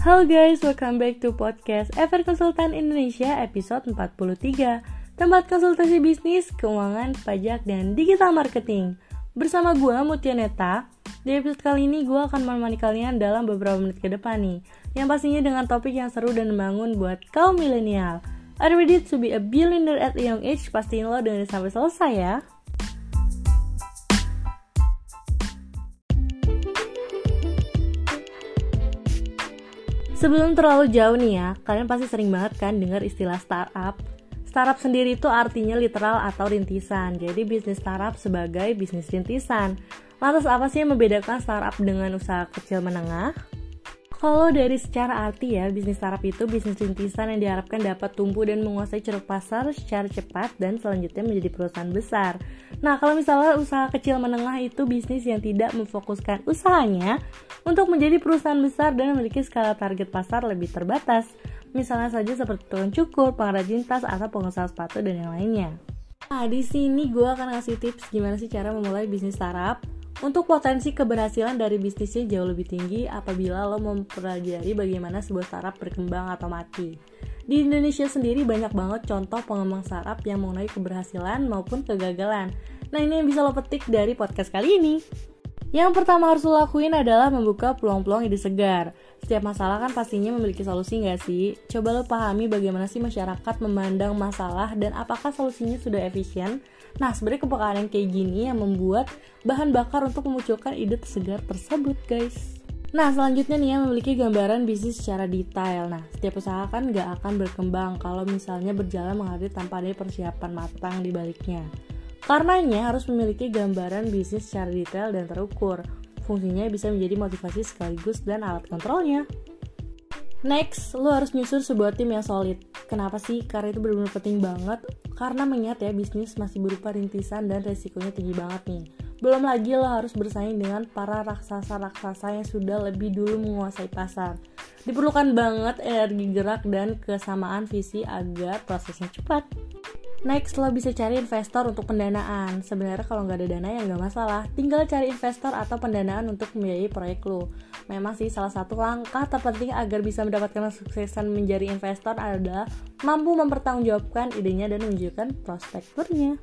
Halo guys, welcome back to podcast Ever Konsultan Indonesia episode 43 Tempat konsultasi bisnis, keuangan, pajak, dan digital marketing. Bersama gue Mutia Neta. Di episode kali ini gue akan menemani kalian dalam beberapa menit ke depan nih. Yang pastinya dengan topik yang seru dan membangun buat kaum milenial. Are ready to be a billionaire at a young age? Pastiin lo dengerin sampai selesai ya Sebelum terlalu jauh nih ya, kalian pasti sering banget kan dengar istilah startup. Startup sendiri itu artinya literal atau rintisan. Jadi bisnis startup sebagai bisnis rintisan. Lantas apa sih yang membedakan startup dengan usaha kecil menengah? Kalau dari secara arti ya, bisnis startup itu bisnis rintisan yang diharapkan dapat tumbuh dan menguasai ceruk pasar secara cepat dan selanjutnya menjadi perusahaan besar. Nah, kalau misalnya usaha kecil menengah itu bisnis yang tidak memfokuskan usahanya untuk menjadi perusahaan besar dan memiliki skala target pasar lebih terbatas. Misalnya saja seperti tukang cukur, pengrajin tas, atau pengusaha sepatu dan yang lainnya. Nah, di sini gue akan ngasih tips gimana sih cara memulai bisnis startup untuk potensi keberhasilan dari bisnisnya jauh lebih tinggi apabila lo mempelajari bagaimana sebuah startup berkembang atau mati. Di Indonesia sendiri banyak banget contoh pengembang startup yang mengenai keberhasilan maupun kegagalan. Nah ini yang bisa lo petik dari podcast kali ini. Yang pertama harus lo lakuin adalah membuka peluang-peluang ide segar. Setiap masalah kan pastinya memiliki solusi nggak sih? Coba lo pahami bagaimana sih masyarakat memandang masalah dan apakah solusinya sudah efisien? Nah, sebenarnya kepekaan yang kayak gini yang membuat bahan bakar untuk memunculkan ide segar tersebut, guys. Nah, selanjutnya nih ya memiliki gambaran bisnis secara detail. Nah, setiap usaha kan nggak akan berkembang kalau misalnya berjalan mengalir tanpa ada persiapan matang di baliknya. Karenanya harus memiliki gambaran bisnis secara detail dan terukur. Fungsinya bisa menjadi motivasi sekaligus dan alat kontrolnya. Next, lo harus nyusun sebuah tim yang solid. Kenapa sih? Karena itu benar-benar penting banget. Karena mengingat ya, bisnis masih berupa rintisan dan resikonya tinggi banget nih. Belum lagi lo harus bersaing dengan para raksasa-raksasa yang sudah lebih dulu menguasai pasar. Diperlukan banget energi gerak dan kesamaan visi agar prosesnya cepat. Next, lo bisa cari investor untuk pendanaan. Sebenarnya kalau nggak ada dana ya nggak masalah. Tinggal cari investor atau pendanaan untuk membiayai proyek lo. Memang sih salah satu langkah terpenting agar bisa mendapatkan kesuksesan menjadi investor adalah mampu mempertanggungjawabkan idenya dan menunjukkan prospekturnya.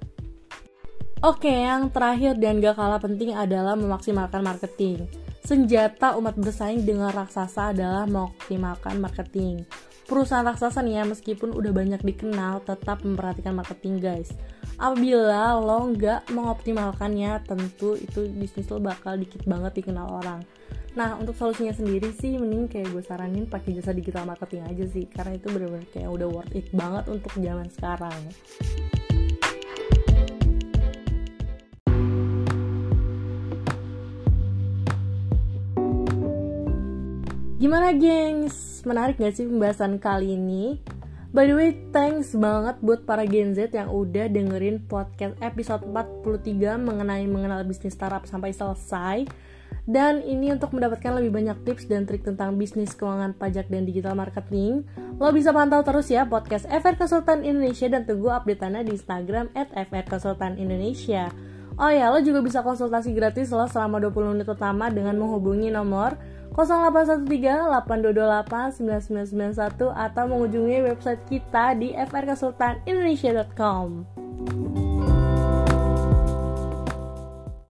Oke, yang terakhir dan gak kalah penting adalah memaksimalkan marketing. Senjata umat bersaing dengan raksasa adalah memaksimalkan marketing perusahaan raksasa nih ya meskipun udah banyak dikenal tetap memperhatikan marketing guys. Apabila lo nggak mengoptimalkannya tentu itu bisnis lo bakal dikit banget dikenal orang. Nah untuk solusinya sendiri sih mending kayak gue saranin pakai jasa digital marketing aja sih karena itu bener-bener kayak udah worth it banget untuk zaman sekarang Gimana gengs? Menarik gak sih pembahasan kali ini? By the way, thanks banget buat para Gen Z yang udah dengerin podcast episode 43 mengenai mengenal bisnis startup sampai selesai. Dan ini untuk mendapatkan lebih banyak tips dan trik tentang bisnis keuangan pajak dan digital marketing. Lo bisa pantau terus ya podcast FR Konsultan Indonesia dan tunggu update-annya di Instagram at FR Konsultan Indonesia. Oh ya, lo juga bisa konsultasi gratis lo selama 20 menit pertama dengan menghubungi nomor 0813-8228-9991 atau mengunjungi website kita di frkonsultanindonesia.com.